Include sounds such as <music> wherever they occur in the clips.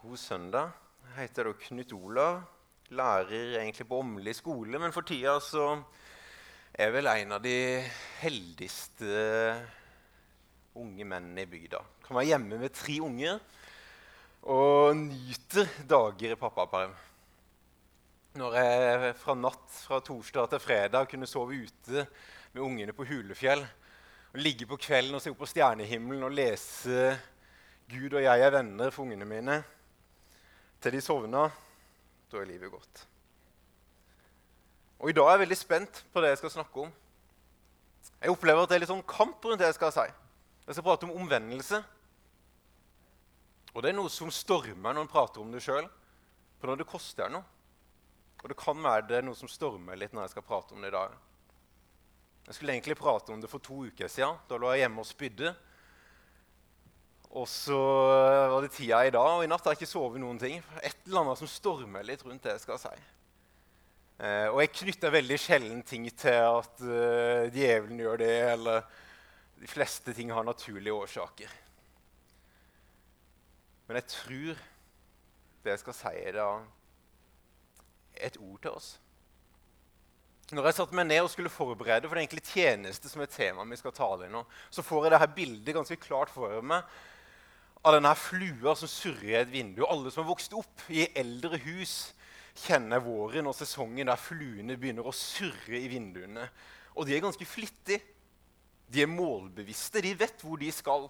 God søndag. Jeg heter da Knut Olav. Lærer egentlig på Åmli skole, men for tida så er jeg vel en av de heldigste unge mennene i bygda. Kan være hjemme med tre unger og nyter dager i pappaperm. Når jeg fra natt fra torsdag til fredag kunne sove ute med ungene på Hulefjell og ligge på kvelden og se opp på stjernehimmelen og lese 'Gud og jeg er venner' for ungene mine til de sovna, da er livet godt. Og I dag er jeg veldig spent på det jeg skal snakke om. Jeg opplever at det er litt sånn kamp rundt det jeg skal si. Jeg skal prate om omvendelse. Og det er noe som stormer når en prater om det sjøl, for når det koster noe. Og det kan være det er noe som stormer litt når jeg skal prate om det i dag. Jeg skulle egentlig prate om det for to uker siden. Da lå jeg hjemme og spydde. Og så var det tida i dag, og i natt har jeg ikke sovet noen ting. Et eller annet som stormer litt rundt det jeg skal si. Eh, og jeg knytter veldig sjelden ting til at eh, djevelen gjør det, eller de fleste ting har naturlige årsaker. Men jeg tror det jeg skal si, er et ord til oss. Når jeg satte meg ned og skulle forberede for det egentlig tjeneste som er temaet vi skal tale i nå, så får jeg dette bildet ganske klart for meg av denne flua som surrer i et vindu. Alle som har vokst opp i eldre hus, kjenner våren og sesongen der fluene begynner å surre i vinduene. Og de er ganske flittige. De er målbevisste. De vet hvor de skal.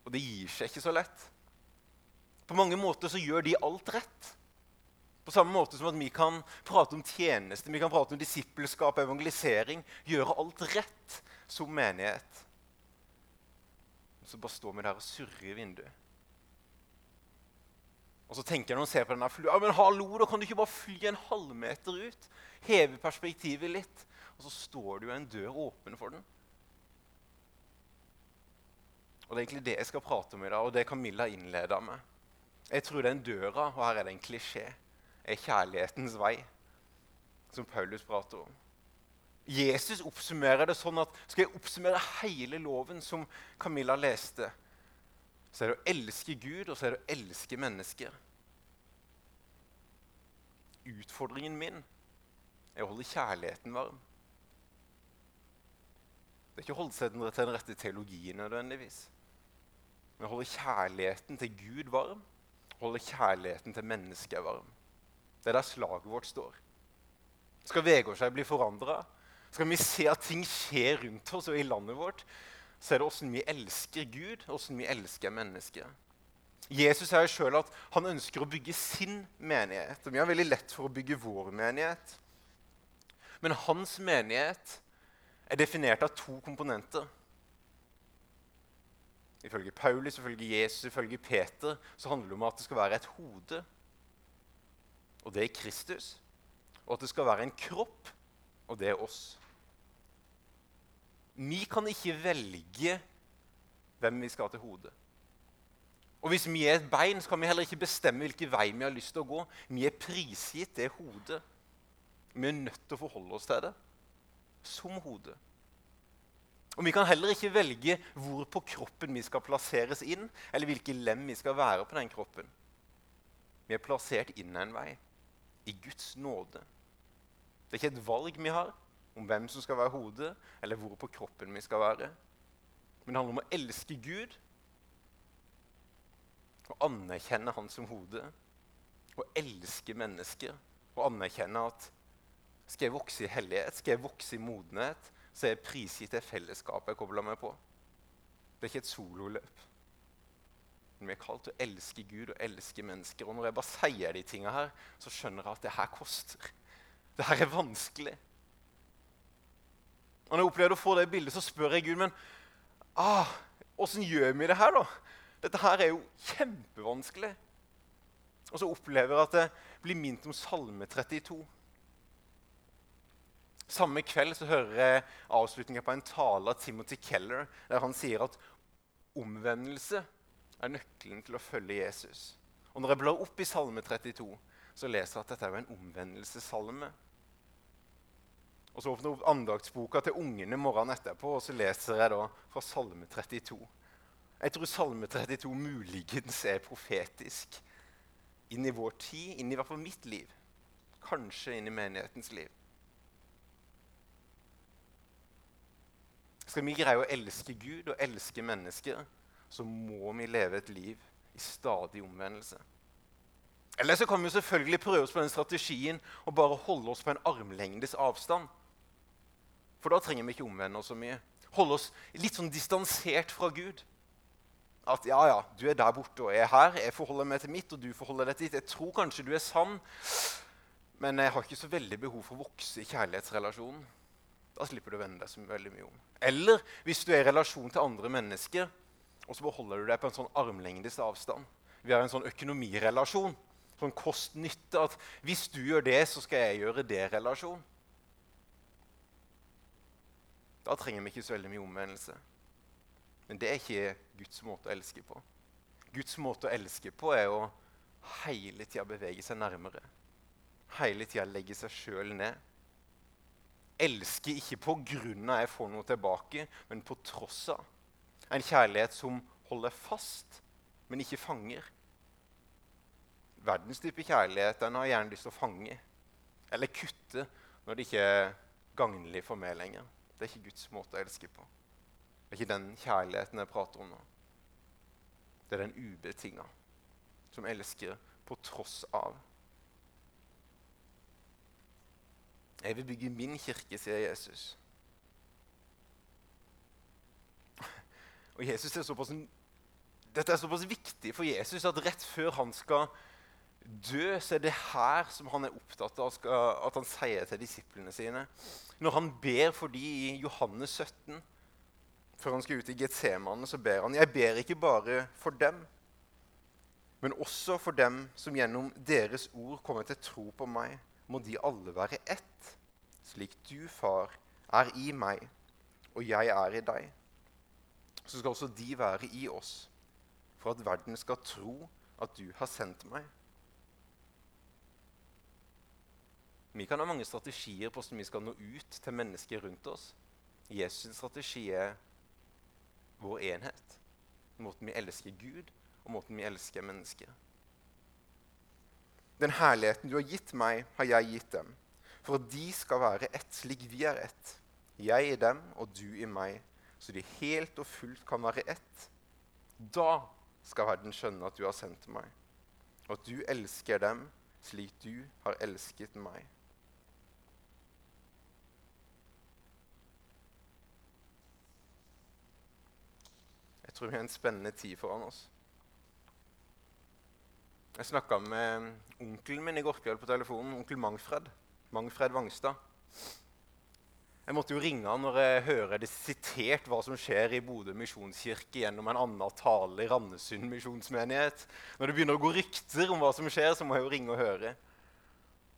Og det gir seg ikke så lett. På mange måter så gjør de alt rett. På samme måte som at vi kan prate om tjeneste, vi kan prate om disippelskap, evangelisering. Gjøre alt rett som menighet så bare står vi der og surrer i vinduet. Og så tenker jeg når ser på denne flua men hallo, da kan du ikke bare fly en halvmeter ut. Heve perspektivet litt. Og så står det jo en dør åpen for den. Og Det er egentlig det jeg skal prate om i dag, og det Camilla innleda med. Jeg tror den døra, og her er det en klisjé, er kjærlighetens vei, som Paulus prater om. Jesus oppsummerer det sånn at skal jeg oppsummere hele loven som Camilla leste, så er det å elske Gud, og så er det å elske mennesker. Utfordringen min er å holde kjærligheten varm. Det er ikke å holde seg til den rette teologien nødvendigvis. Men å holde kjærligheten til Gud varm, holde kjærligheten til mennesket varm. Det er der slaget vårt står. Skal Vegårshei bli forandra, skal vi se at ting skjer rundt oss og i landet vårt, så er det åssen vi elsker Gud, åssen vi elsker mennesker. Jesus sier sjøl at han ønsker å bygge sin menighet. og Vi har veldig lett for å bygge vår menighet. Men hans menighet er definert av to komponenter. Ifølge Paulus, ifølge Jesus, ifølge Peter så handler det om at det skal være et hode. Og det er Kristus. Og at det skal være en kropp, og det er oss. Vi kan ikke velge hvem vi skal til hodet. Og hvis vi er et bein, så kan vi heller ikke bestemme hvilken vei vi har lyst til å gå. Vi er prisgitt det hodet. Vi er nødt til å forholde oss til det som hodet. Og Vi kan heller ikke velge hvor på kroppen vi skal plasseres inn, eller hvilke lem vi skal være på den kroppen. Vi er plassert inn en vei, i Guds nåde. Det er ikke et valg vi har, om hvem som skal være hodet, eller hvor på kroppen vi skal være. Men det handler om å elske Gud og anerkjenne Han som hodet. Og elske mennesker og anerkjenne at skal jeg vokse i hellighet, skal jeg vokse i modenhet, så er jeg prisgitt det fellesskapet jeg kobler meg på. Det er ikke et sololøp. Men vi er kalt til å elske Gud og elske mennesker. Og når jeg bare sier de tinga her, så skjønner jeg at det her koster. Det her er vanskelig. Og når jeg opplevde å få det bildet, så spør jeg Gud men ah, gjør vi det her, da? Dette her er jo kjempevanskelig. Og så opplever jeg at det blir minnet om Salme 32. Samme kveld så hører jeg avslutninga på en tale av Timothy Keller, der han sier at omvendelse er nøkkelen til å følge Jesus. Og Når jeg blar opp i Salme 32, så leser jeg at dette er en omvendelsessalme. Og Så åpner jeg opp andaktsboka til ungene morgenen etterpå, og så leser jeg da fra Salme 32. Jeg tror Salme 32 muligens er profetisk inn i vår tid, inn i hvert fall mitt liv. Kanskje inn i menighetens liv. Skal vi greie å elske Gud og elske mennesker, så må vi leve et liv i stadig omvendelse. Eller så kan vi selvfølgelig prøve oss på den strategien og bare holde oss på en armlengdes avstand. For da trenger vi ikke omvende oss så mye. Holde oss litt sånn distansert fra Gud. At ja, ja, du er der borte og er her. Jeg forholder meg til mitt, og du forholder deg til ditt. Jeg tror kanskje du er sann, men jeg har ikke så veldig behov for å vokse i kjærlighetsrelasjonen. Da slipper du å vende deg så veldig mye om. Eller hvis du er i relasjon til andre mennesker, og så beholder du deg på en sånn armlengdes avstand. Vi har en sånn økonomirelasjon. Sånn kost-nytte. At hvis du gjør det, så skal jeg gjøre det-relasjon. Da trenger vi ikke så veldig mye omvendelse. Men det er ikke Guds måte å elske på. Guds måte å elske på er å hele tida bevege seg nærmere. Hele tida legge seg sjøl ned. Elske ikke på grunn av jeg får noe tilbake, men på tross av. En kjærlighet som holder fast, men ikke fanger. Verdens type kjærlighet den har gjerne lyst til å fange eller kutte når det ikke er gagnlig for meg lenger. Det er ikke Guds måte å elske på. Det er ikke den kjærligheten jeg prater om nå. Det er den ubetinga, som elsker på tross av. Jeg vil bygge min kirke, sier Jesus. Og Jesus er såpass, Dette er såpass viktig for Jesus at rett før han skal dø, så er det her som han er opptatt av at han sier til disiplene sine. Når han ber for de i Johannes 17 før han skal ut i Getsemane, så ber han Jeg ber ikke bare for dem, men også for dem som gjennom deres ord kommer til tro på meg, må de alle være ett, slik du, far, er i meg, og jeg er i deg. Så skal også de være i oss, for at verden skal tro at du har sendt meg. Vi kan ha mange strategier på hvordan vi skal nå ut til mennesker rundt oss. Jesus' strategi er vår enhet. Måten vi elsker Gud, og måten vi elsker mennesker. Den herligheten du har gitt meg, har jeg gitt dem, for at de skal være ett slik vi er ett. Jeg i dem og du i meg, så de helt og fullt kan være ett. Da skal verden skjønne at du har sendt meg, og at du elsker dem slik du har elsket meg. Tror vi har en spennende tid foran oss. Jeg snakka med onkelen min i går kveld på telefonen. Onkel Mangfred. Mangfred Vangstad. Jeg måtte jo ringe han når jeg hører det sitert hva som skjer i Bodø misjonskirke gjennom en annen tale i Randesund misjonsmenighet. Når det begynner å gå rykter om hva som skjer, så må jeg jo ringe og høre.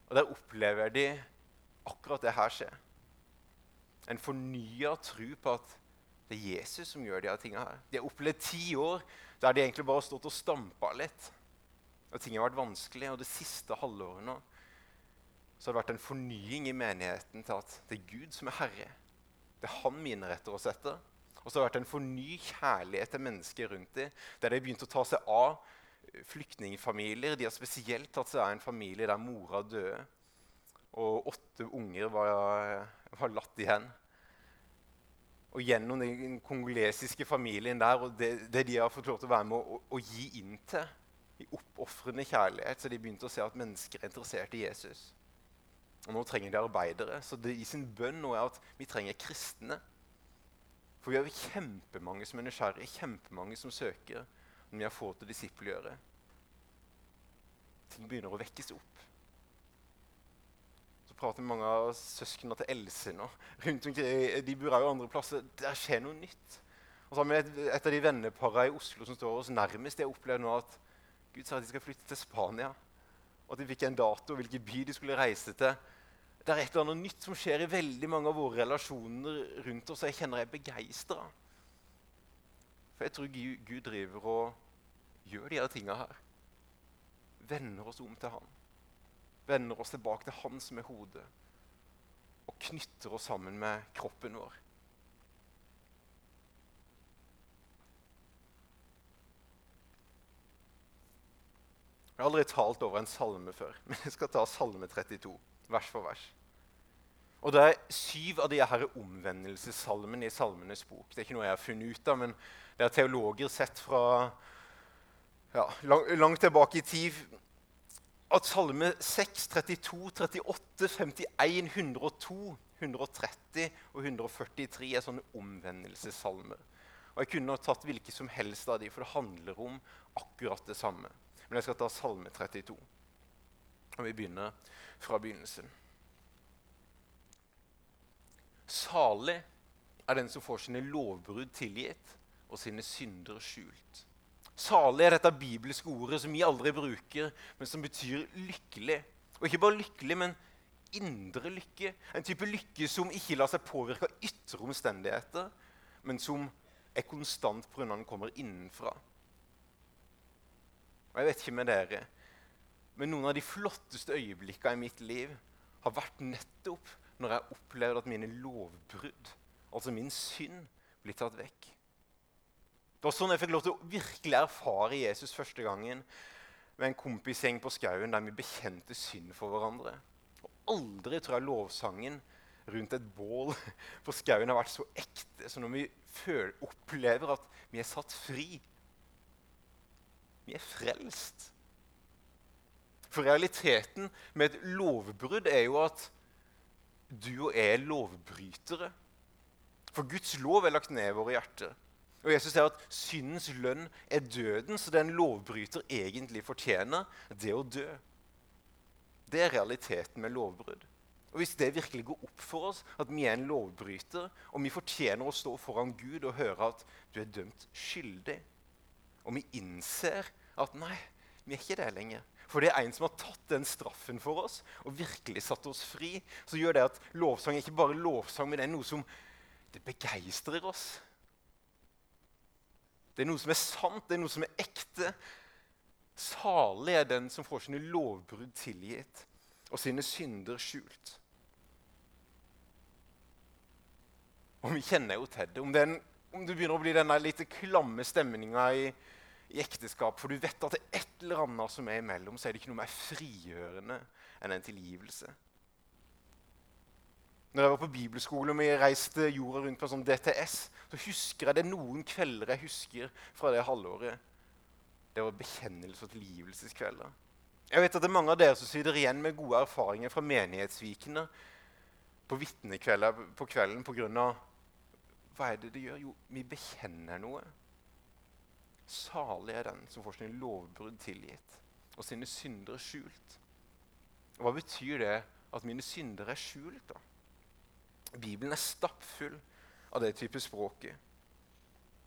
Og der opplever de akkurat det her skjer. En fornya tro på at det er Jesus som gjør de tingene her. De har opplevd ti år der de egentlig bare har stått og stampa litt. Og ting har vært vanskelig. Og det siste halvåret nå så har det vært en fornying i menigheten til at det er Gud som er herre. Det er han mine retter oss etter. Og så har det vært en forny kjærlighet til mennesker rundt dem, der de har begynt å ta seg av flyktningfamilier. De har spesielt tatt seg av en familie der mora døde, og åtte unger var, var latt igjen og gjennom den kongolesiske familien der og det, det, de har fått lov til å være med å, å gi inn til i oppofrende kjærlighet, så de begynte å se at mennesker er interessert i Jesus. Og nå trenger de arbeidere. Så det i sin bønn nå er at vi trenger kristne. For vi har kjempemange som er nysgjerrige, kjempemange som søker. Men vi har få til disippelgjøre. Ting begynner å vekkes opp prater med mange av søsknene til Else nå. rundt omkring, De bor jo andre plasser. Der skjer noe nytt. Og så har vi et, et av de venneparene i Oslo som står oss nærmest. Jeg har nå at Gud sa at de skal flytte til Spania. Og at de fikk en dato hvilken by de skulle reise til. Det er et eller annet nytt som skjer i veldig mange av våre relasjoner rundt oss. og Jeg kjenner jeg er begeistra. For jeg tror Gud driver og gjør de her tinga her. Vender oss om til Han vender oss tilbake til Han som er hodet, og knytter oss sammen med kroppen vår. Jeg har aldri talt over en salme før, <laughs> men jeg skal ta salme 32, vers for vers. Og det er syv av disse her omvendelsessalmene i Salmenes bok. Det er ikke noe jeg har funnet ut av, men det er teologer sett fra ja, langt tilbake i tid at salme 6, 32, 38, 51, 102, 130 og 143 er sånne omvendelsessalmer. Og Jeg kunne ha tatt hvilke som helst av de, for det handler om akkurat det samme. Men jeg skal ta Salme 32. Og vi begynner fra begynnelsen. Salig er den som får sine lovbrudd tilgitt og sine synder skjult. Salig er dette bibelske ordet som vi aldri bruker, men som betyr lykkelig. Og ikke bare lykkelig, men indre lykke. En type lykke som ikke lar seg påvirke av ytre omstendigheter, men som er konstant pga. den kommer innenfra. Og jeg vet ikke med dere, men noen av de flotteste øyeblikkene i mitt liv har vært nettopp når jeg opplevde at mine lovbrudd, altså min synd, blir tatt vekk. Det var sånn jeg fikk lov til å virkelig erfare Jesus første gangen med en kompisgjeng på skauen der vi bekjente synd for hverandre. Og aldri tror jeg lovsangen rundt et bål <laughs> på skauen har vært så ekte som når vi føler, opplever at vi er satt fri. Vi er frelst. For realiteten med et lovbrudd er jo at du og jeg er lovbrytere. For Guds lov er lagt ned i våre hjerter. Og Jesus sier at syndens lønn er døden, så det en lovbryter egentlig fortjener, det å dø. Det er realiteten med lovbrudd. Og Hvis det virkelig går opp for oss at vi er en lovbryter, og vi fortjener å stå foran Gud og høre at du er dømt skyldig, og vi innser at nei, vi er ikke det lenger For det er en som har tatt den straffen for oss og virkelig satt oss fri, så gjør det at lovsang er ikke bare lovsang, men det er noe som det begeistrer oss. Det er noe som er sant, det er noe som er ekte. Salig er den som får sine lovbrudd tilgitt og sine synder skjult. Og vi kjenner jo til det. Om, den, om det begynner å bli denne litt klamme stemninga i, i, ekteskap, for du vet at det er et eller annet som er imellom, så er det ikke noe mer frigjørende enn en tilgivelse. Når jeg var på bibelskole og vi reiste jorda rundt på sånn DTS, så husker jeg det noen kvelder jeg husker fra det halvåret. Det var bekjennelse- og tilgivelseskvelder. Jeg vet at det er mange av dere som sitter igjen med gode erfaringer fra menighetsvikene på vitnekvelder på kvelden pga. Hva er det det gjør? Jo, vi bekjenner noe. Salig er den som får sine lovbrudd tilgitt og sine synder skjult. Hva betyr det at mine synder er skjult? da? Bibelen er stappfull av det type språket.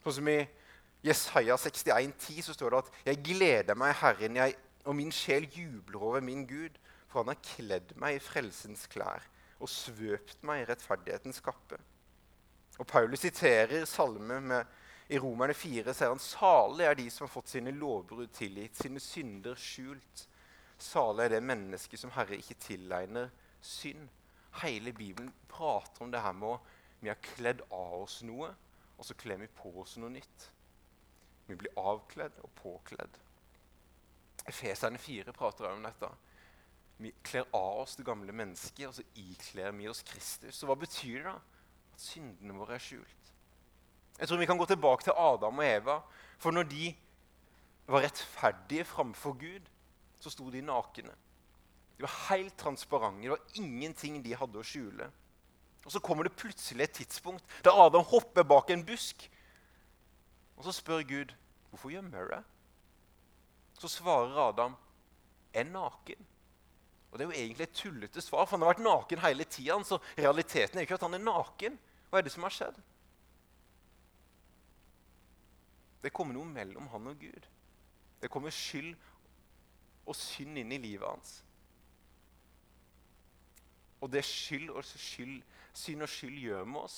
Sånn som I Jesaja 61, 10, så står det at 'Jeg gleder meg, Herren, jeg, og min sjel jubler over min Gud', for han har kledd meg i frelsens klær og svøpt meg i rettferdighetens kappe. Og Paulus siterer salme med, i Romerne 4, sier han salig er de som har fått sine lovbrudd tilgitt, sine synder skjult. Salig er det mennesket som Herre ikke tilegner synd. Hele Bibelen prater om det her med å vi har kledd av oss noe, og så kler vi på oss noe nytt. Vi blir avkledd og påkledd. Efeserne 4 prater om dette. Vi kler av oss det gamle mennesket, og så ikler vi oss Kristus. Så hva betyr det da? At syndene våre er skjult. Jeg tror vi kan gå tilbake til Adam og Eva. For når de var rettferdige framfor Gud, så sto de nakne. De var helt transparente. Det var ingenting de hadde å skjule. Og Så kommer det plutselig et tidspunkt der Adam hopper bak en busk. Og så spør Gud, 'Hvorfor gjemmer du deg?' Så svarer Adam, er naken'. Og Det er jo egentlig et tullete svar, for han har vært naken hele tida. Så realiteten er ikke at han er naken. Hva er det som har skjedd? Det kommer noe mellom han og Gud. Det kommer skyld og synd inn i livet hans. Og det skyld og skyld, synd og skyld gjør med oss,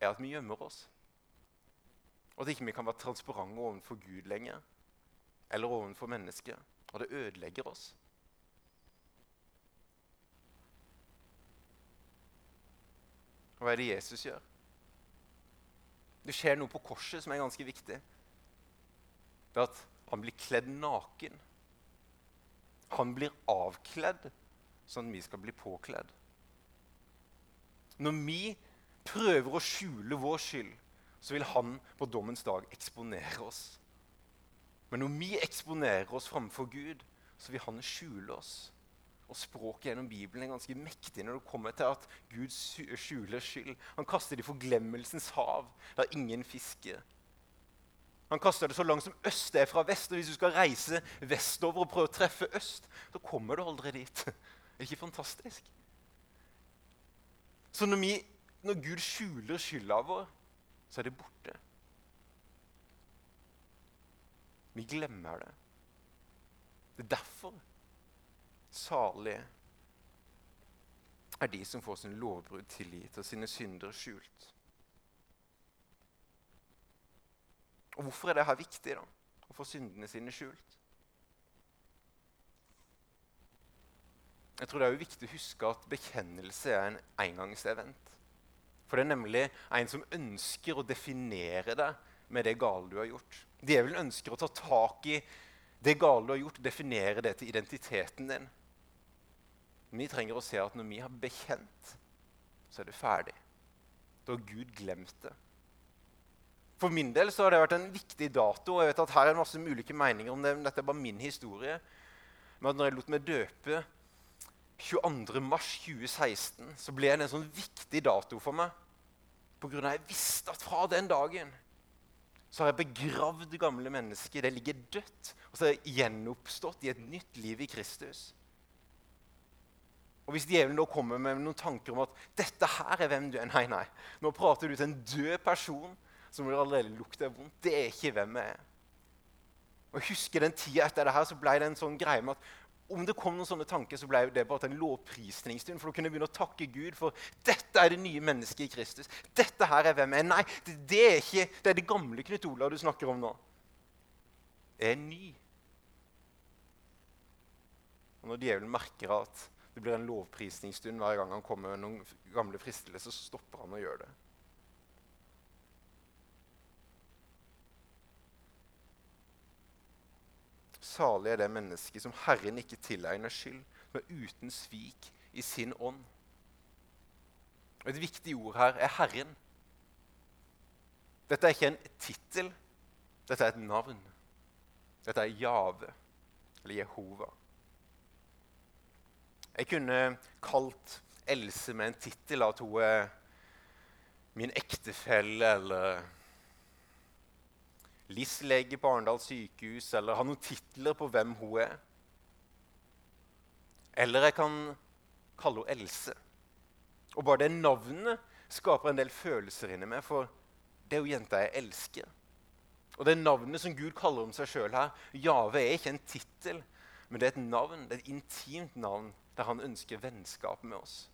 er at vi gjemmer oss. Og at ikke vi kan være transparente overfor Gud lenger, eller overfor mennesket. Og det ødelegger oss. Og hva er det Jesus gjør? Det skjer noe på korset som er ganske viktig. Det er at han blir kledd naken. Han blir avkledd sånn at vi skal bli påkledd. Når vi prøver å skjule vår skyld, så vil han på dommens dag eksponere oss. Men når vi eksponerer oss framfor Gud, så vil han skjule oss. Og Språket gjennom Bibelen er ganske mektig når det kommer til at Gud skjuler skyld. Han kaster det i forglemmelsens hav, der ingen fisker. Han kaster det så langt som øst er fra vest. og Hvis du skal reise vestover og prøve å treffe øst, så kommer du aldri dit. <laughs> Er det ikke fantastisk? Så når, vi, når Gud skjuler skylda vår, så er det borte. Vi glemmer det. Det er derfor salige er de som får sin lovbrudd tilgitt og sine synder skjult. Og Hvorfor er det her viktig, da? Å få syndene sine skjult? Jeg tror det er jo viktig å huske at bekjennelse er en engangsevent. For det er nemlig en som ønsker å definere deg med det gale du har gjort. Djevelen ønsker å ta tak i det gale du har gjort, definere det til identiteten din. Vi trenger å se at når vi har bekjent, så er det ferdig. Da har Gud glemt det. For min del så har det vært en viktig dato. og jeg vet at Her er det masse ulike meninger om det, men dette er bare min historie. Men at når jeg lot meg døpe 22.3.2016 så ble det en sånn viktig dato for meg. Pga. at jeg visste at fra den dagen så har jeg begravd gamle mennesker. Det ligger dødt. Og så er jeg gjenoppstått i et nytt liv i Kristus. Og Hvis djevelen da kommer med noen tanker om at dette her er hvem du er Nei, nei. Nå prater du til en død person som allerede lukter vondt. Det er ikke hvem jeg er. Og jeg husker den tida etter det her, så ble det en sånn greie med at om det kom noen sånne tanker, så ble det bare en lovprisningsstund. For du kunne begynne å takke Gud for dette er det nye mennesket i Kristus. Dette her er hvem jeg er. Nei, det, det, er ikke, det er det gamle Knut Olav du snakker om nå. Jeg er ny. Og Når djevelen merker at det blir en lovprisningsstund hver gang han kommer med noen gamle fristelser, så stopper han å gjøre det. Salig er det mennesket som Herren ikke tilegner skyld, som er uten svik i sin ånd. Et viktig ord her er Herren. Dette er ikke en tittel. Dette er et navn. Dette er Jave, eller Jehova. Jeg kunne kalt Else med en tittel, at hun er min ektefelle eller LIS-lege på Arendal sykehus, eller ha noen titler på hvem hun er. Eller jeg kan kalle henne Else. Og bare det navnet skaper en del følelser inni meg, for det er jo jenta jeg elsker. Og det navnet som Gud kaller om seg sjøl her, Jave, er ikke en tittel, men det er et navn, det er et intimt navn der han ønsker vennskap med oss.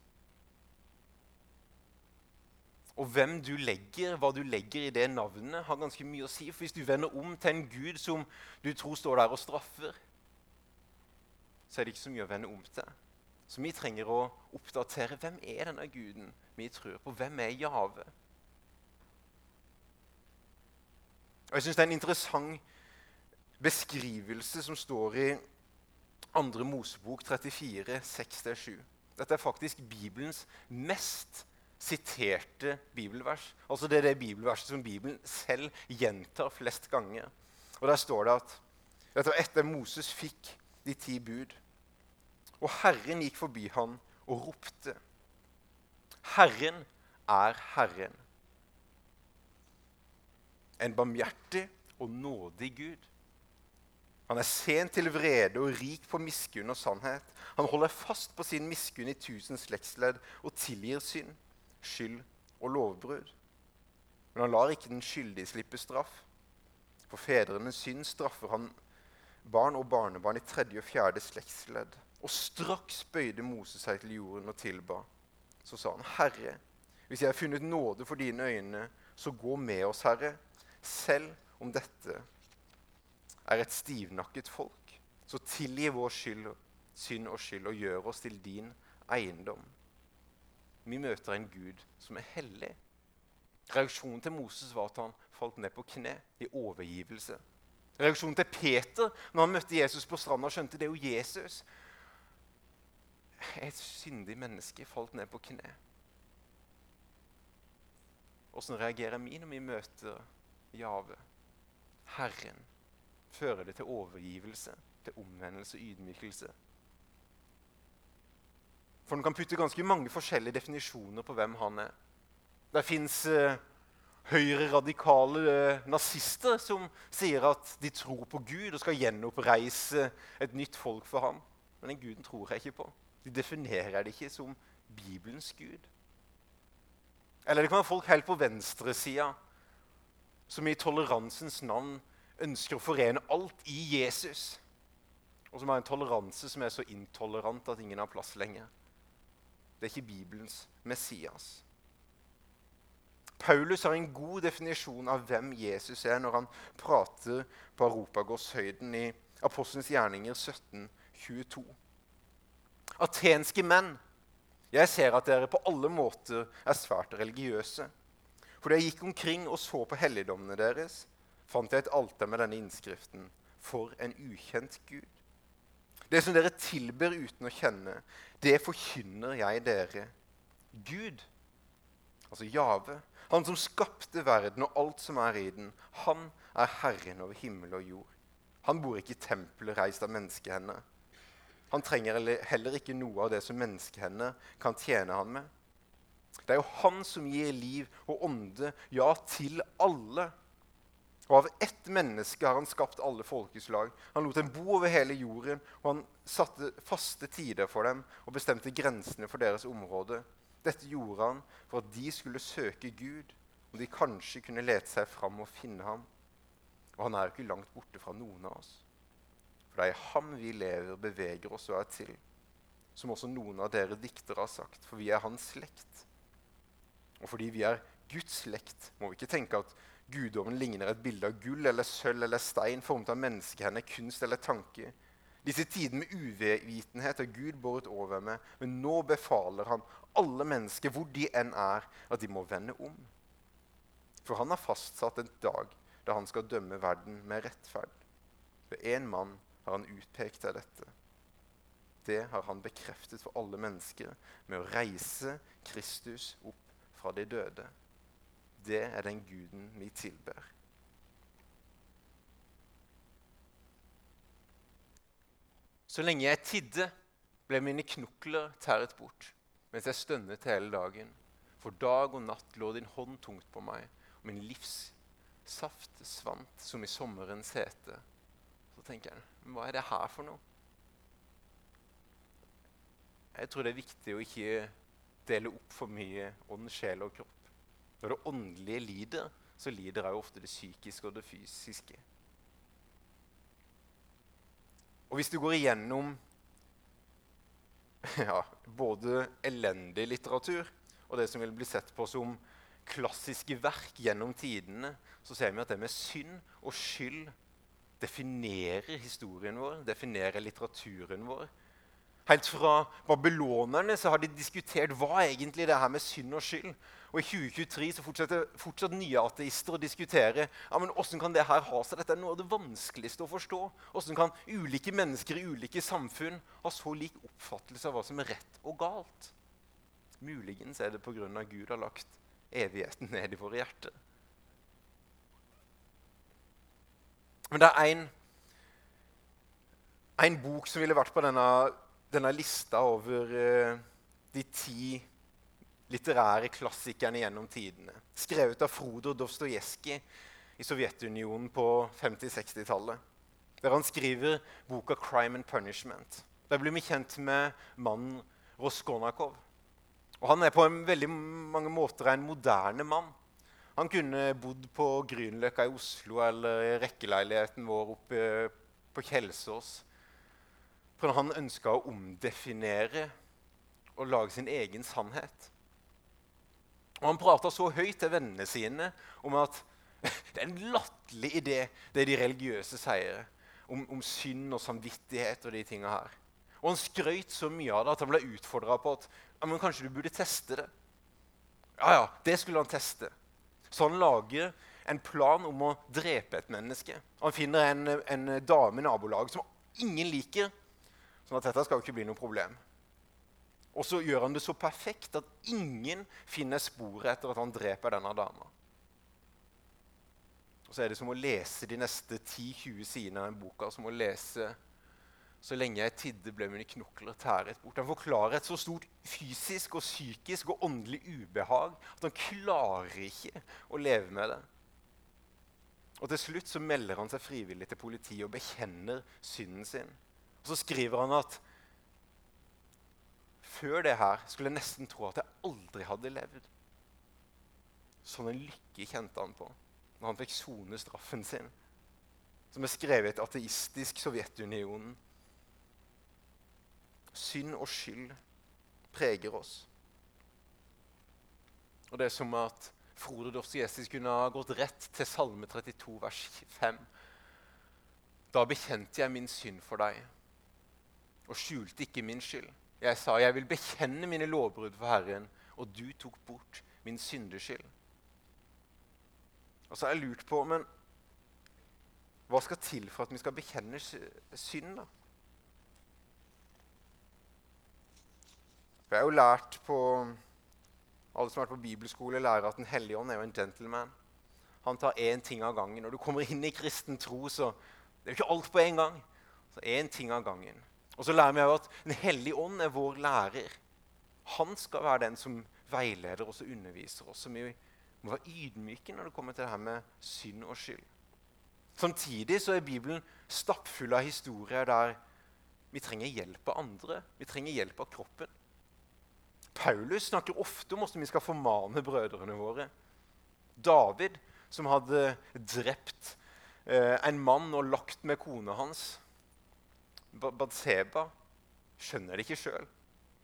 Og hvem du legger, hva du legger i det navnet, har ganske mye å si. For hvis du vender om til en gud som du tror står der og straffer, så er det ikke så mye å vende om til. Så vi trenger å oppdatere hvem er denne guden vi tror på. Hvem er Jave? Og Jeg syns det er en interessant beskrivelse som står i 2. Mosebok 34, 6-7. Dette er faktisk Bibelens mest siterte bibelvers. Altså Det er det bibelverset som Bibelen selv gjentar flest ganger. Og Der står det at dette var etter Moses fikk de ti bud. Og Herren gikk forbi han og ropte. Herren er Herren. En barmhjertig og nådig Gud. Han er sen til vrede og rik på miskunn og sannhet. Han holder fast på sin miskunn i tusen slektsledd og tilgir synd skyld og lovbrudd. Men han lar ikke den skyldige slippe straff. For fedrenes synd straffer han barn og barnebarn i tredje og fjerde slektsledd. Og straks bøyde Moses seg til jorden og tilba. Så sa han, 'Herre, hvis jeg har funnet nåde for dine øyne, så gå med oss, Herre, selv om dette er et stivnakket folk. Så tilgi vår skyld, synd og skyld, og gjør oss til din eiendom.' Vi møter en Gud som er hellig. Reaksjonen til Moses var at han falt ned på kne i overgivelse. Reaksjonen til Peter når han møtte Jesus på stranda skjønte det er jo Jesus. Et syndig menneske falt ned på kne. Åssen reagerer vi når vi møter Jave, Herren? Fører det til overgivelse, til omvendelse og ydmykelse? For den kan putte ganske mange forskjellige definisjoner på hvem han er. Det fins eh, høyreradikale eh, nazister som sier at de tror på Gud og skal gjenoppreise et nytt folk for ham. Men den guden tror jeg ikke på. De definerer det ikke som Bibelens gud. Eller det kan være folk helt på venstresida som i toleransens navn ønsker å forene alt i Jesus. Og som har en toleranse som er så intolerant at ingen har plass lenger. Det er ikke Bibelens Messias. Paulus har en god definisjon av hvem Jesus er, når han prater på Europagårdshøyden i Apostelens gjerninger 1722. Atenske menn, jeg ser at dere på alle måter er svært religiøse. For da jeg gikk omkring og så på helligdommene deres, fant jeg et alter med denne innskriften For en ukjent Gud. Det som dere tilber uten å kjenne, det forkynner jeg dere. Gud, altså Jave, han som skapte verden og alt som er i den, han er Herren over himmel og jord. Han bor ikke i tempelet reist av menneskehender. Han trenger heller ikke noe av det som menneskehender kan tjene han med. Det er jo han som gir liv og ånde, ja, til alle. Og av ett menneske har han skapt alle folkeslag. Han lot dem bo over hele jorden, og han satte faste tider for dem og bestemte grensene for deres område. Dette gjorde han for at de skulle søke Gud, og de kanskje kunne lete seg fram og finne ham. Og han er jo ikke langt borte fra noen av oss. For det er i ham vi lever, beveger oss og er til. Som også noen av dere diktere har sagt, for vi er hans slekt. Og fordi vi er Guds slekt, må vi ikke tenke at Guddommen ligner et bilde av gull eller sølv eller stein formet av menneskehender, kunst eller tanke. Disse tidene med uvitenhet har Gud båret over med, men nå befaler han alle mennesker, hvor de enn er, at de må vende om. For han har fastsatt en dag da han skal dømme verden med rettferd. Ved én mann har han utpekt til dette. Det har han bekreftet for alle mennesker med å reise Kristus opp fra de døde det er den guden vi tilber. Så lenge jeg tidde, ble mine knokler tæret bort, mens jeg stønnet hele dagen. For dag og natt lå din hånd tungt på meg, og min livssaft svant som i sommerens hete. Så tenker jeg, hva er det her for noe? Jeg tror det er viktig å ikke dele opp for mye ånd, sjel og kropp. Når det åndelige lider, så lider også ofte det psykiske og det fysiske. Og hvis du går igjennom <laughs> ja, både elendig litteratur og det som vil bli sett på som klassiske verk gjennom tidene, så ser vi at det med synd og skyld definerer historien vår, definerer litteraturen vår. Helt fra babylonerne så har de diskutert hva egentlig det her med synd og skyld. Og I 2023 så fortsetter fortsatt nye ateister å diskutere ja, men hvordan kan det her ha seg. Dette er noe av det vanskeligste å forstå. Hvordan kan ulike mennesker i ulike samfunn ha så lik oppfattelse av hva som er rett og galt? Muligens er det pga. Gud har lagt evigheten ned i våre hjerter. Men det er en bok som ville vært på denne, denne lista over uh, de ti litterære klassikerne gjennom tidene. Skrevet av Frodor Dostojevskij i Sovjetunionen på 50-60-tallet. Der han skriver boka 'Crime and Punishment'. Der blir vi kjent med mannen Roskonakov. Og Han er på veldig mange måter en moderne mann. Han kunne bodd på Grünerløkka i Oslo eller i rekkeleiligheten vår oppe på Kjelsås. For han ønska å omdefinere og lage sin egen sannhet. Og Han prata så høyt til vennene sine om at <laughs> det er en latterlig idé, det de religiøse sier om, om, synd og samvittighet og de tinga her. Og han skrøt så mye av det at han ble utfordra på at ja, men kanskje du burde teste det. Ja, ja, det skulle han teste. Så han lager en plan om å drepe et menneske. Han finner en, en dame i nabolaget som ingen liker. Sånn at dette skal jo ikke bli noe problem. Og så gjør han det så perfekt at ingen finner sporet etter at han dreper denne dama. Og så er det som å lese de neste 10-20 sidene av den boka som å lese så lenge jeg tidde, ble mine knokler tæret bort. Han forklarer et så stort fysisk og psykisk og åndelig ubehag at han klarer ikke å leve med det. Og Til slutt så melder han seg frivillig til politiet og bekjenner synden sin. Og Så skriver han at før det her skulle jeg nesten tro at jeg aldri hadde levd. Sånn en lykke kjente han på når han fikk sone straffen sin. Som er skrevet i et ateistisk Sovjetunionen. Synd og skyld preger oss. Og det er som at Frode Dostojevskij kunne ha gått rett til Salme 32, vers 5. Da bekjente jeg min synd for deg og skjulte ikke min skyld. Jeg sa, jeg vil bekjenne mine lovbrudd for Herren, og du tok bort min syndeskyld. Og så har jeg lurt på, men hva skal til for at vi skal bekjenne synd, da? Jeg har jo lært på alle som har vært på bibelskole, lærer at Den hellige ånd er jo en gentleman. Han tar én ting av gangen. Når du kommer inn i kristen tro, så det er jo ikke alt på en gang. Så én ting av gangen. Og så lærer vi at Den hellige ånd er vår lærer. Han skal være den som veileder oss og underviser oss. Så vi må være ydmyke når det kommer til det her med synd og skyld. Samtidig så er Bibelen stappfull av historier der vi trenger hjelp av andre. Vi trenger hjelp av kroppen. Paulus snakker ofte om hvordan vi skal formane brødrene våre. David, som hadde drept eh, en mann og lagt med kona hans, Badseba, skjønner det ikke sjøl.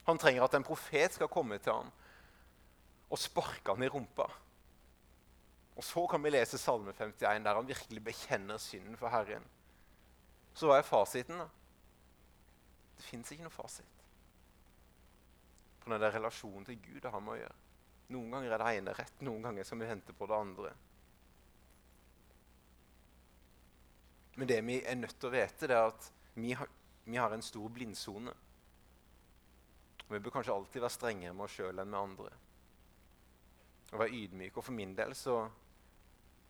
Han trenger at en profet skal komme til ham og sparke ham i rumpa. Og Så kan vi lese Salme 51, der han virkelig bekjenner synden for Herren. Så hva er fasiten? da? Det fins ikke noe fasit. For når det er relasjonen til Gud det har med å gjøre. Noen ganger er det ene rett, noen ganger skal vi hente på det andre. Men det vi er nødt til å vite, det er at vi har, vi har en stor blindsone. Vi bør kanskje alltid være strengere med oss sjøl enn med andre. Og være ydmyke. Og for min del så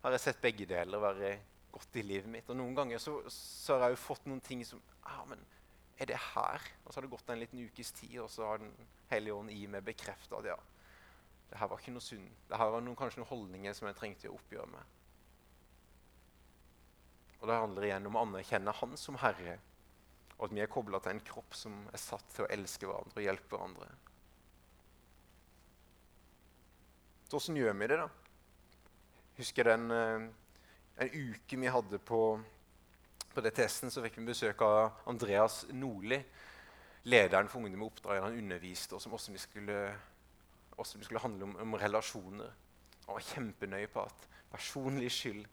har jeg sett begge deler være godt i livet mitt. Og noen ganger så, så har jeg jo fått noen ting som ah, men er det her? Og så har det gått en liten ukes tid, og så har Den hellige ånd i meg bekrefta at ja, det her var ikke noe synd. Det her var noen, kanskje noen holdninger som jeg trengte å oppgjøre med. Og Det handler igjen om å anerkjenne Han som Herre, og at vi er kobla til en kropp som er satt til å elske hverandre og hjelpe hverandre. Så åssen gjør vi det, da? Husker den eh, en uke vi hadde på på DTS-en, så fikk vi besøk av Andreas Nordli, lederen for Ungdom med oppdrag. Han underviste oss om hvordan vi skulle, hvordan vi skulle handle om, om, relasjoner. Han var kjempenøye på at personlig skyld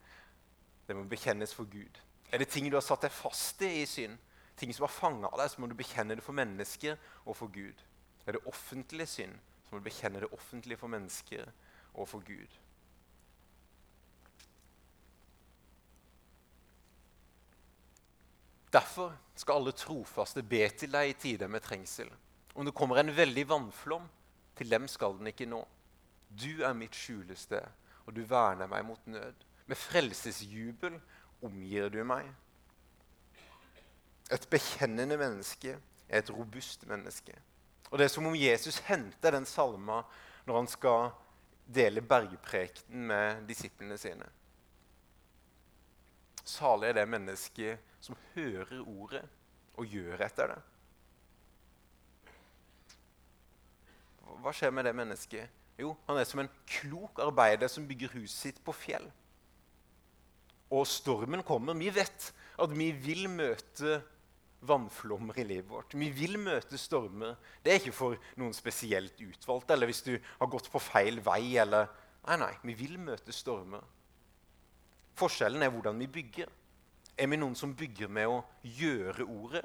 det må bekjennes for Gud. Er det ting du har satt deg fast i i synd, ting som har fanga deg, så må du bekjenne det for mennesker og for Gud. Er det offentlige synd, så må du bekjenne det offentlige for mennesker og for Gud. Derfor skal alle trofaste be til deg i tider med trengsel. Om det kommer en veldig vannflom, til dem skal den ikke nå. Du er mitt skjulested, og du verner meg mot nød. Med frelsesjubel omgir du meg. Et bekjennende menneske er et robust menneske. Og Det er som om Jesus henter den salma når han skal dele bergprekenen med disiplene sine. Salig er det mennesket som hører ordet og gjør etter det. Hva skjer med det mennesket? Jo, han er som en klok arbeider som bygger huset sitt på fjell. Og stormen kommer. Vi vet at vi vil møte vannflommer i livet vårt. Vi vil møte stormer. Det er ikke for noen spesielt utvalgte, eller hvis du har gått på feil vei. eller... Nei, nei, vi vil møte stormer. Forskjellen er hvordan vi bygger. Er vi noen som bygger med å gjøre ordet,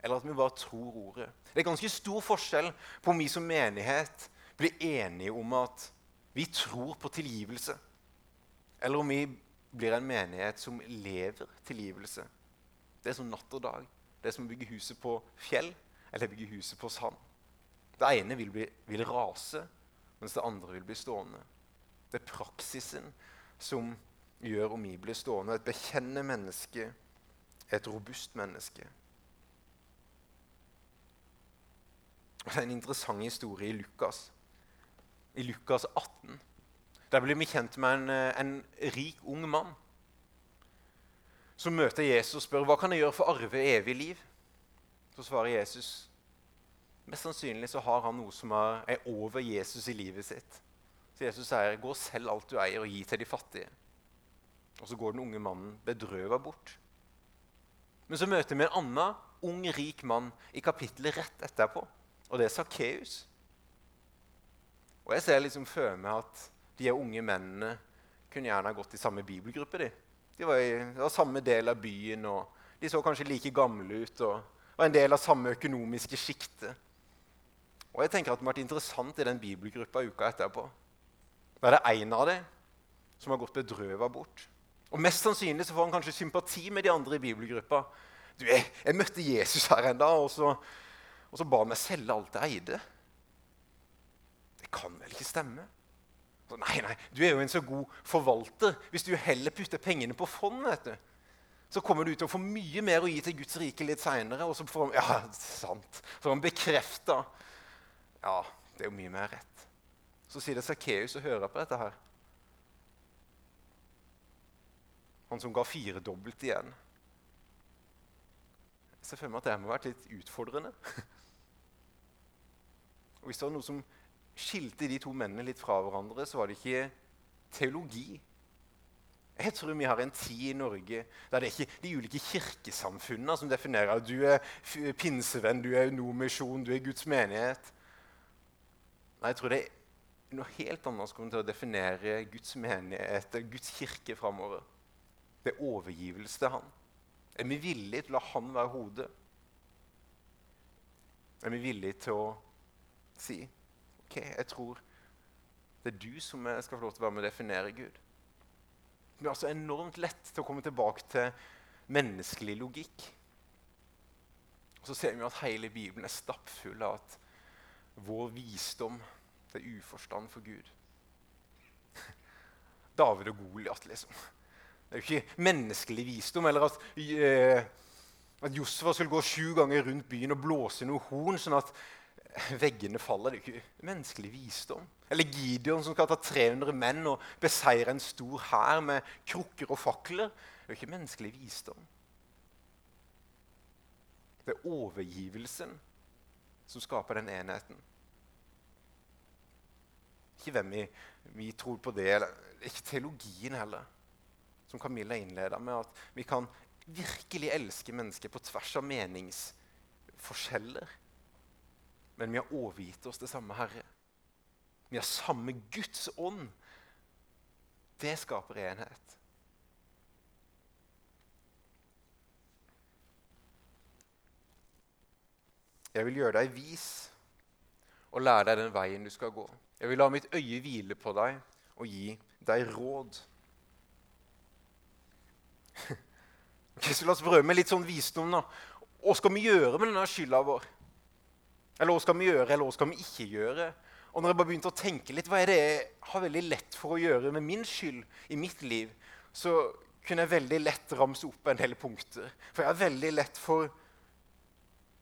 eller at vi bare tror ordet? Det er ganske stor forskjell på om vi som menighet blir enige om at vi tror på tilgivelse. eller om vi blir en menighet som lever tilgivelse. Det er som natt og dag. Det er som å bygge huset på fjell eller bygge huset på sand. Det ene vil, bli, vil rase, mens det andre vil bli stående. Det er praksisen som gjør om vi blir stående. Et bekjennende menneske, et robust menneske. Det er en interessant historie i Lukas. I Lukas 18. Der blir vi kjent med en, eh, en rik, ung mann som møter Jesus og spør hva kan jeg gjøre for å arve evig liv. Så svarer Jesus mest sannsynlig så har han noe som er over Jesus i livet sitt. Så Jesus sier, 'Gå og selg alt du eier, og gi til de fattige.' Og så går den unge mannen bedrøva bort. Men så møter vi en annen ung, rik mann i kapittelet rett etterpå. Og det er Sakkeus. Og jeg ser liksom for meg at de unge mennene kunne gjerne ha gått i samme bibelgruppe. De, de var i var samme del av byen, og de så kanskje like gamle ut. og var en del av samme økonomiske sjikte. Og jeg tenker at det har vært interessant i den bibelgruppa uka etterpå. Da er det én av dem som har gått bedrøva bort. Og Mest sannsynlig så får han kanskje sympati med de andre i bibelgruppa. Du, jeg, jeg møtte Jesus her en dag, og så og så ba han meg selge alt jeg eide. Det kan vel ikke stemme? Så, nei, nei, du er jo en så god forvalter. Hvis du heller putter pengene på fond, vet du, så kommer du til å få mye mer å gi til Guds rike litt seinere. Og så får han, ja, sant. Så han bekrefta Ja, det er jo mye mer rett. Så sier det Sakkeus og hører på dette her. Han som ga firedobbelt igjen. Jeg ser for meg at det må ha vært litt utfordrende. <laughs> Og Hvis det var noe som skilte de to mennene litt fra hverandre, så var det ikke teologi. Jeg tror vi har en tid i Norge der det er ikke de ulike kirkesamfunnene som definerer at du er pinsevenn, du er nomisjon, du er Guds menighet. Nei, jeg tror det er noe helt annet som kommer til å definere Guds menighet, Guds kirke framover. Det er overgivelse til Han. Er vi villige til å la Han være hodet? Er vi villige til å si ok, jeg tror det er du som skal få lov til å være med å definere Gud. Det er altså enormt lett til å komme tilbake til menneskelig logikk. Og Så ser vi at hele Bibelen er stappfull av at vår visdom det er uforstand for Gud. <laughs> David og Goliat, liksom. Det er jo ikke menneskelig visdom. Eller at, uh, at Josfa skulle gå sju ganger rundt byen og blåse noe horn, sånn at <laughs> veggene faller. Det er ikke menneskelig visdom. Eller Gideon som skal ta 300 menn og beseire en stor hær med krukker og fakler. Det er ikke menneskelig visdom. Det er overgivelsen som skaper den enheten. Ikke hvem vi, vi tror på det, eller ikke teologien heller. Som Camilla innleda med, at vi kan virkelig elske mennesker på tvers av meningsforskjeller. Men vi har overgitt oss det samme Herre. Vi har samme Guds ånd. Det skaper enhet. Jeg vil gjøre deg vis og lære deg den veien du skal gå. Jeg vil la mitt øye hvile på deg og gi deg råd. <laughs> Okay, så La oss prøve med litt sånn visdom. nå. Hva skal vi gjøre med denne skylda vår? Eller hva skal vi gjøre, eller hva skal vi ikke gjøre? Og når jeg bare begynte å tenke litt, hva er det jeg har veldig lett for å gjøre med min skyld i mitt liv, så kunne jeg veldig lett ramse opp en del punkter. For jeg har veldig lett for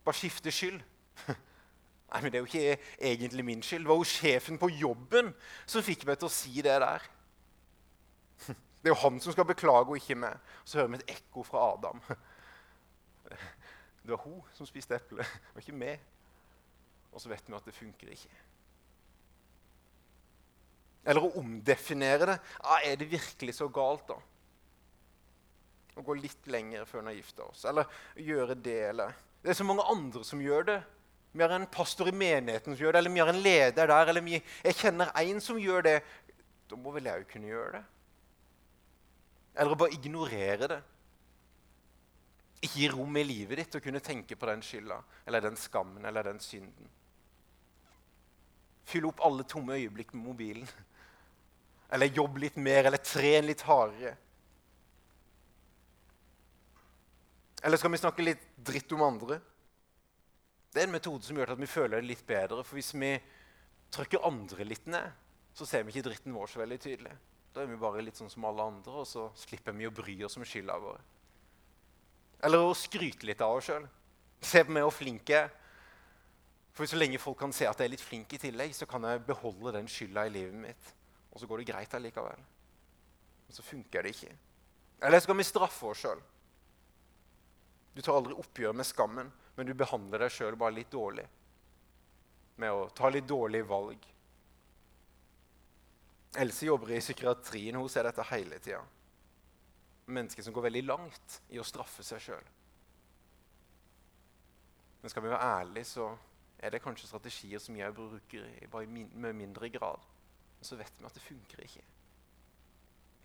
bare skifte skyld. <laughs> Nei, men Det er jo ikke egentlig min skyld. Det var jo sjefen på jobben som fikk meg til å si det der. <laughs> Det er jo han som skal beklage, og ikke meg. Så hører vi et ekko fra Adam. <laughs> Det var hun som spiste eple, det var ikke meg. Og så vet vi at det funker ikke. Eller å omdefinere det. Ah, er det virkelig så galt, da? Å gå litt lenger før en har gifta oss. Eller gjøre det, eller Det er så mange andre som gjør det. Vi har en pastor i menigheten som gjør det, eller vi har en leder der, eller vi, jeg kjenner en som gjør det. Da må vel jeg jo kunne gjøre det? Eller å bare ignorere det. Ikke gi rom i livet ditt å kunne tenke på den skylda eller den skammen eller den synden. Fylle opp alle tomme øyeblikk med mobilen. Eller jobb litt mer, eller tren litt hardere. Eller skal vi snakke litt dritt om andre? Det er en metode som gjør at vi føler det litt bedre. For hvis vi trykker andre litt ned, så ser vi ikke dritten vår så veldig tydelig. Da er vi bare litt sånn som alle andre, og så slipper vi å bry oss om skylda vår. Eller å skryte litt av oss sjøl. Se på meg hvor flink jeg er. For så lenge folk kan se at jeg er litt flink i tillegg, så kan jeg beholde den skylda i livet mitt. Og så går det greit allikevel. Men så funker det ikke. Eller så kan vi straffe oss sjøl? Du tar aldri oppgjør med skammen, men du behandler deg sjøl bare litt dårlig. Med å ta litt dårlige valg. Else jobber i psykiatrien. Hun ser dette hele tida. Mennesker som går veldig langt i å straffe seg sjøl. Men skal vi være ærlige, så er det kanskje strategier som jeg bruker bare med mindre grad. Men så vet vi at det funker ikke.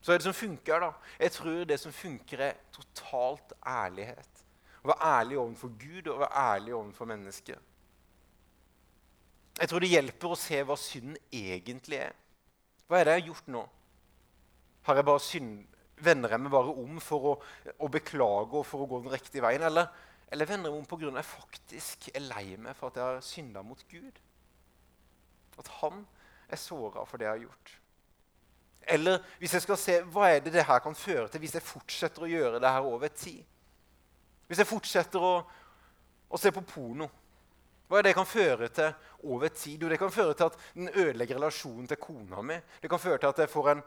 Så er det som funker, da? Jeg tror det som funker, er totalt ærlighet. Å være ærlig overfor Gud og være ærlig overfor mennesker. Jeg tror det hjelper å se hva synden egentlig er. Hva er det jeg har gjort nå? Har jeg bare synd, Vender jeg meg bare om for å, å beklage og for å gå den riktige veien? Eller eller vender om pga. at jeg faktisk er lei meg for at jeg har synda mot Gud? At han er såra for det jeg har gjort? Eller hvis jeg skal se hva er det det her kan føre til hvis jeg fortsetter å gjøre det her over tid? Hvis jeg fortsetter å, å se på porno, hva er det kan føre til over tid? Jo, det kan føre til at den ødelegger relasjonen til kona mi. Det kan føre til at jeg får en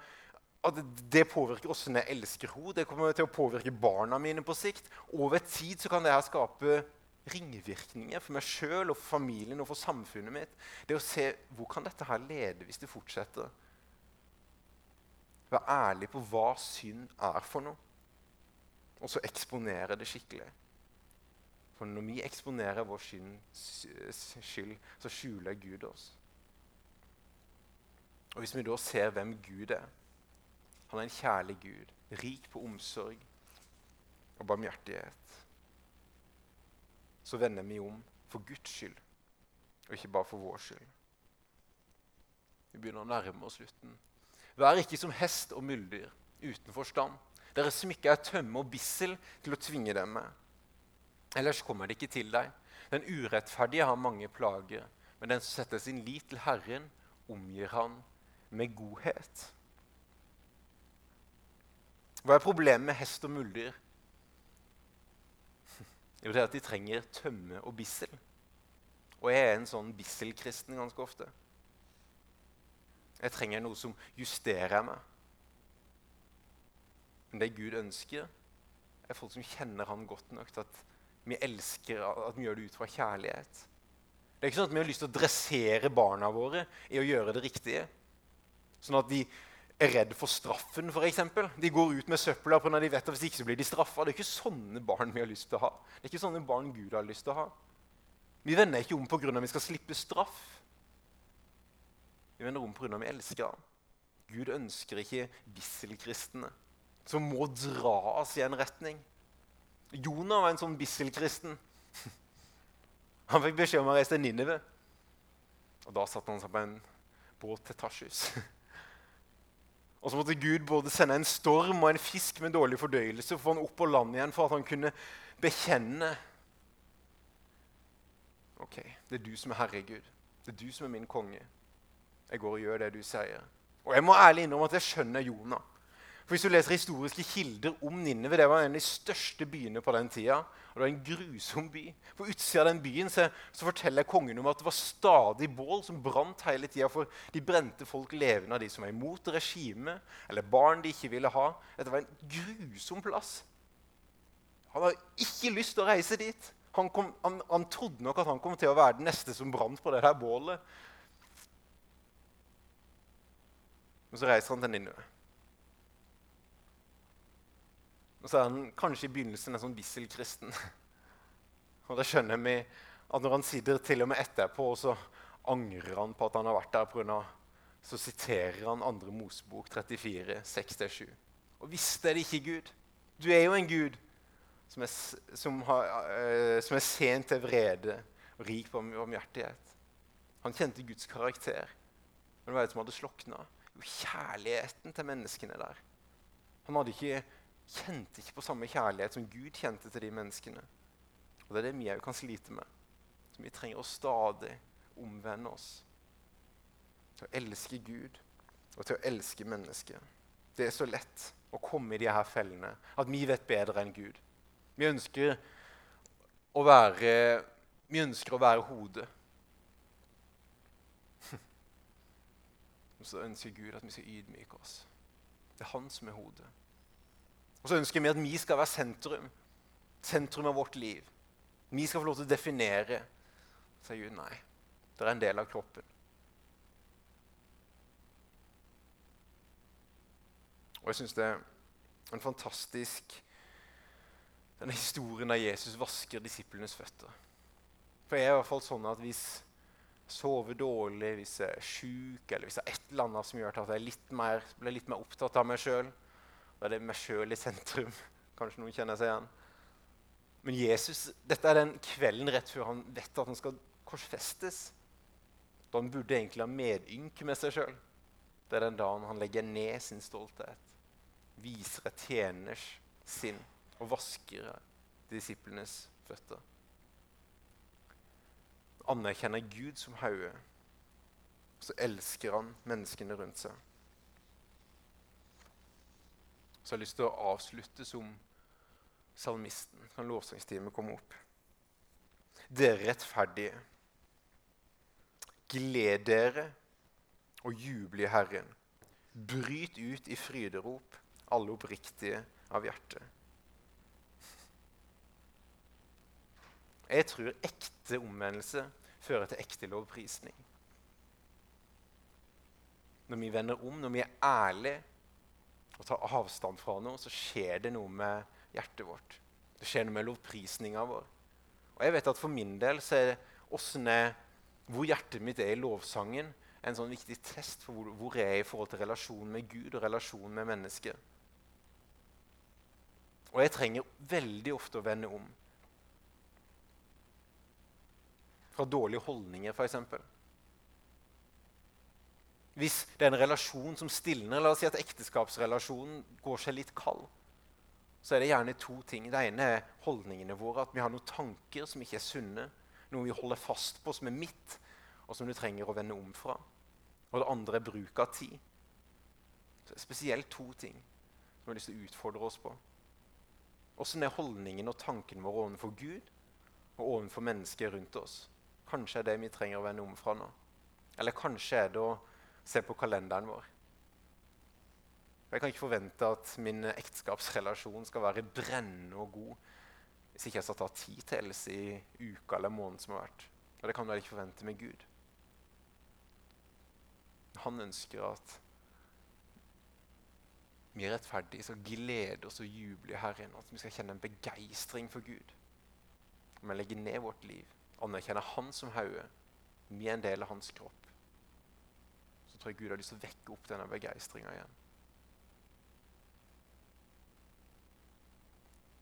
at det påvirker hvordan jeg elsker henne. Det kommer til å påvirke barna mine på sikt. Over tid kan det her skape ringvirkninger for meg sjøl og for familien og for samfunnet mitt. Det å se hvor kan dette her lede hvis det fortsetter. Være ærlig på hva synd er for noe, og så eksponere det skikkelig. For når vi eksponerer vår skyld, så skjuler Gud oss. Og Hvis vi da ser hvem Gud er, han er en kjærlig Gud, rik på omsorg og barmhjertighet. Så vender vi om for Guds skyld, og ikke bare for vår skyld. Vi begynner å nærme oss slutten. Vær ikke som hest og muldyr uten forstand. Dere smykker er tømme og bissel til å tvinge dem med. Ellers kommer det ikke til deg. Den urettferdige har mange plager, men den som setter sin lit til Herren, omgir han med godhet. Hva er problemet med hest og muldyr? <laughs> Jo, det er at de trenger tømme og bissel. Og jeg er en sånn bisselkristen ganske ofte. Jeg trenger noe som justerer meg. Men det Gud ønsker, er folk som kjenner Han godt nok til at vi elsker at vi gjør det ut fra kjærlighet. Det er ikke sånn at vi har lyst til å dressere barna våre i å gjøre det riktige. Sånn at de er redd for straffen, f.eks. De går ut med søpla pga. de vet at hvis ikke så blir de straffa. Det er ikke sånne barn vi har lyst til å ha. Det er ikke sånne barn Gud har lyst til å ha. Vi vender ikke om pga. vi skal slippe straff. Vi vender om pga. vi elsker ham. Gud ønsker ikke bisselkristne som må dras i en retning. Jonah var en sånn bisselkristen. <laughs> Han fikk beskjed om å reise til Ninive. Og da satte han seg på en båt til Tashus. <laughs> Og så måtte Gud både sende en storm og en fisk med dårlig fordøyelse for å få han opp på land igjen for at han kunne bekjenne Ok, det er du som er herregud. Det er du som er min konge. Jeg går og gjør det du sier. Og jeg må ærlig innrømme at jeg skjønner Jonah. For Hvis du leser historiske kilder om Ninneve, det var en av de største byene på den tida. Og det var en grusom by. På utsida av den byen så, så, forteller kongen om at det var stadig bål som brant hele tida. For de brente folk levende av de som var imot regimet, eller barn de ikke ville ha. Dette var en grusom plass. Han hadde ikke lyst til å reise dit. Han, kom, han, han trodde nok at han kom til å være den neste som brant på det der bålet. Men så reiser han til Ninneve. Og så er han kanskje i begynnelsen en sånn visselkristen. <laughs> Og da skjønner vi at når han sitter til og med etterpå, og så angrer han på at han har vært der pga. Så siterer han 2. Mosebok 34, 6-7. Og visste det ikke Gud? Du er jo en Gud som er, som har, uh, som er sent til vrede og rik på omhjertighet. Han kjente Guds karakter. Men hva er det som hadde slokna? Jo, kjærligheten til menneskene der. Han hadde ikke, kjente ikke på samme kjærlighet som Gud kjente til de menneskene. Og Det er det vi òg kan slite med. Så vi trenger å stadig omvende oss til å elske Gud og til å elske mennesket. Det er så lett å komme i de her fellene at vi vet bedre enn Gud. Vi ønsker å være, vi ønsker å være hodet. <laughs> Og så ønsker Gud at vi skal ydmyke oss. Det er han som er hodet. Og så ønsker vi at vi skal være sentrum. Sentrum av vårt liv. Vi skal få lov til å definere. Så sier Gud nei. Det er en del av kroppen. Og jeg syns det er en fantastisk denne historien der Jesus vasker disiplenes føtter. For jeg er i hvert fall sånn at hvis jeg sover dårlig, hvis jeg er sjuk, eller hvis det er et eller annet som gjør at jeg litt mer, blir litt mer opptatt av meg sjøl, da er det meg sjøl i sentrum. Kanskje noen kjenner seg igjen. Men Jesus, dette er den kvelden rett før han vet at han skal korsfestes. Da han burde egentlig ha medynk med seg sjøl. Det er den dagen han legger ned sin stolthet viser et tjeners sinn og vasker disiplenes føtter. Anerkjenner Gud som hode, så elsker han menneskene rundt seg. Så jeg har lyst til å avslutte som salmisten. Kan lovsangstimen komme opp? Dere rettferdige, gled dere og juble i Herren. Bryt ut i fryderop alle oppriktige av hjertet. Jeg tror ekte omvendelse fører til ekte lovprisning. Når vi vender om, når vi er ærlige og tar avstand fra noe, så skjer det noe med hjertet vårt. Det skjer noe med lovprisninga vår. Og jeg vet at For min del så er det hvor hjertet mitt er i lovsangen, en sånn viktig test for hvor, hvor jeg er i forhold til relasjonen med Gud og relasjonen med mennesket. Og jeg trenger veldig ofte å vende om. Fra dårlige holdninger, f.eks. Hvis det er en relasjon som stilner, la oss si at ekteskapsrelasjonen går seg litt kald, så er det gjerne to ting. Det ene er holdningene våre. At vi har noen tanker som ikke er sunne. Noe vi holder fast på som er mitt, og som du trenger å vende om fra. Og det andre er bruk av tid. Så spesielt to ting som jeg har lyst til å utfordre oss på. Åssen er holdningen og tanken vår overfor Gud og overfor mennesker rundt oss? Kanskje er det vi trenger å vende om fra nå. Eller kanskje er det å se på kalenderen vår. Jeg kan ikke forvente at min ekteskapsrelasjon skal være brennende og god hvis ikke jeg skal ta tid til Else i uka eller måneden som har vært. Og det kan du ikke forvente med Gud. Han ønsker at vi er rettferdige, så glede oss og juble i Herren. At vi skal kjenne en begeistring for Gud. Vi legger ned vårt liv, anerkjenner Han som hode. Vi er en del av Hans kropp. Tror jeg Gud har lyst til å vekke opp denne begeistringa igjen.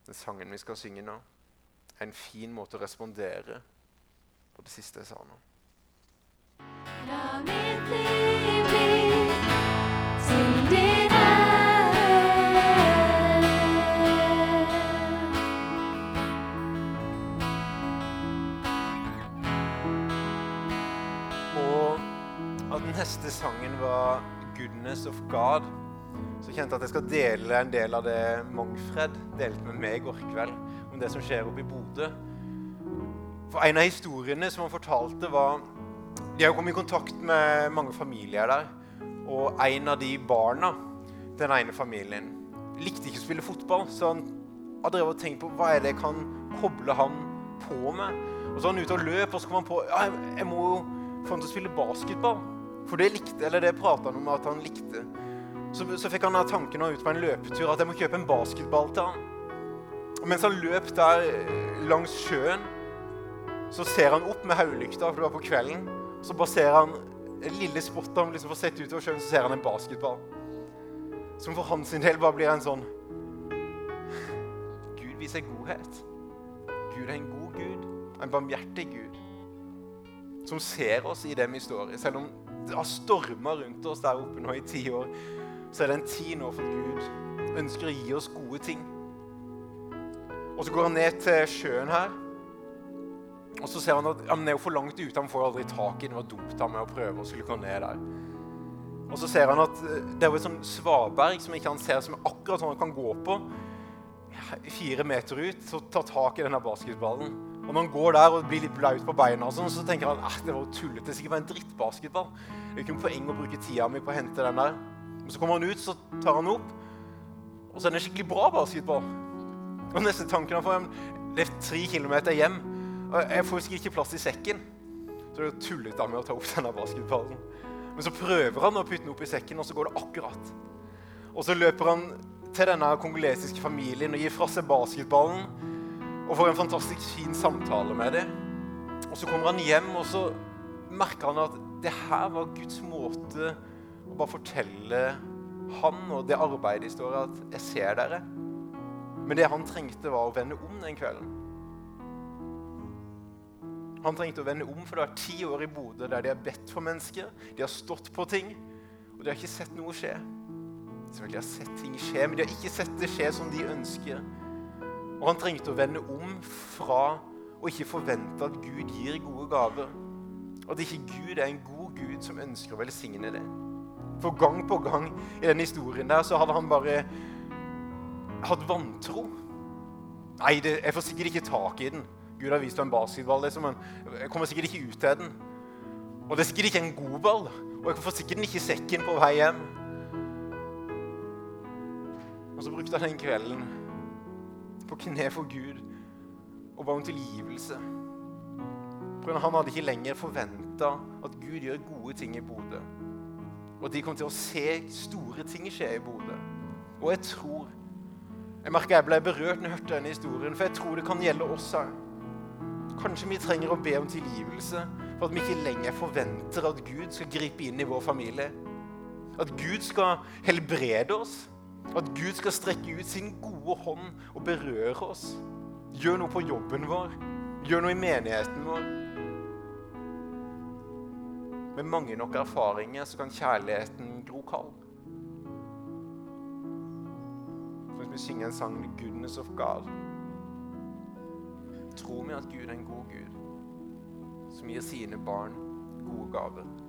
Den sangen vi skal synge nå, er en fin måte å respondere på det siste jeg sa nå. La mitt liv neste sangen var 'Goodness of God', så kjente jeg at jeg skal dele en del av det Mangfred delte med meg i går kveld, om det som skjer oppe i Bodø. For En av historiene som han fortalte, var De har kommet i kontakt med mange familier der. Og en av de barna den ene familien likte ikke å spille fotball, så han har drevet og tenkt på hva er det jeg kan koble han på med. Og så er han ute og løp, og så kom han på ja, jeg må jo få han til å spille basketball. For det likte, eller det prata han om at han likte. Så, så fikk han tanken ut på en løpetur at jeg må kjøpe en basketball til han. Og mens han løp der eh, langs sjøen, så ser han opp med hodelykta, for det var på kvelden. Så bare ser han en lille spot han liksom får sett utover sjøen, så ser han en basketball. Som for hans del bare blir en sånn Gud viser godhet. Gud er en god Gud, en barmhjertig Gud, som ser oss i det vi står i. Selv om det har storma rundt oss der oppe nå i ti år, så er det en tid nå for Gud ønsker å gi oss gode ting. Og så går han ned til sjøen her. Og så ser han at han er jo for langt ute. Han får aldri tak i det. Det var dumt av meg å prøve å skulle gå ned der. Og så ser han at eh, det er jo et sånt svaberg som ikke han ser, som akkurat sånn han kan gå på. Fire meter ut, så tar tak i denne basketballen. Og når han går der og blir litt blaut på beina, og sånn, så tenker han at det var tullete. Sikkert bare en drittbasketball. Det er ikke noe poeng å bruke tida mi på å hente den der. Men så kommer han ut, så tar han opp, og så er det en skikkelig bra basketball. Og neste tanken han får, det er tre kilometer hjem. Og jeg får sikkert ikke plass i sekken. Så det er tullete av meg å ta opp denne basketballen. Men så prøver han å putte den opp i sekken, og så går det akkurat. Og så løper han til denne kongolesiske familien og gir fra seg basketballen og får en fantastisk fin samtale med dem. Og så kommer han hjem, og så merker han at det her var Guds måte å bare fortelle han og det arbeidet i står at 'jeg ser dere'. Men det han trengte, var å vende om den kvelden. Han trengte å vende om, for det er ti år i Bodø der de har bedt for mennesker, de har stått på ting, og de har ikke sett noe skje. Selvfølgelig har sett ting skje, men de har ikke sett det skje som de ønsker. Og han trengte å vende om fra å ikke forvente at Gud gir gode gaver. At ikke Gud er en god Gud som ønsker å velsigne det. For gang på gang i den historien der så hadde han bare hatt vantro. Nei, det, jeg får sikkert ikke tak i den. Gud har vist meg en basketball. Liksom, jeg kommer sikkert ikke ut til den. Og det er sikkert ikke en god ball. Og jeg får sikkert ikke sekken på vei hjem. Og så brukte han den kvelden på kne for Gud og ba om tilgivelse. For han hadde ikke lenger forventa at Gud gjør gode ting i Bodø. Og at de kom til å se store ting skje i Bodø. Og jeg tror Jeg merker jeg ble berørt når jeg hørte denne historien, for jeg tror det kan gjelde oss òg. Kanskje vi trenger å be om tilgivelse for at vi ikke lenger forventer at Gud skal gripe inn i vår familie. At Gud skal helbrede oss. At Gud skal strekke ut sin gode hånd og berøre oss. Gjør noe på jobben vår. Gjør noe i menigheten vår. Med mange nok erfaringer så kan kjærligheten gro kald. Hvis vi synger en sang 'The Goodness of God', tror vi at Gud er en god Gud som gir sine barn gode gaver.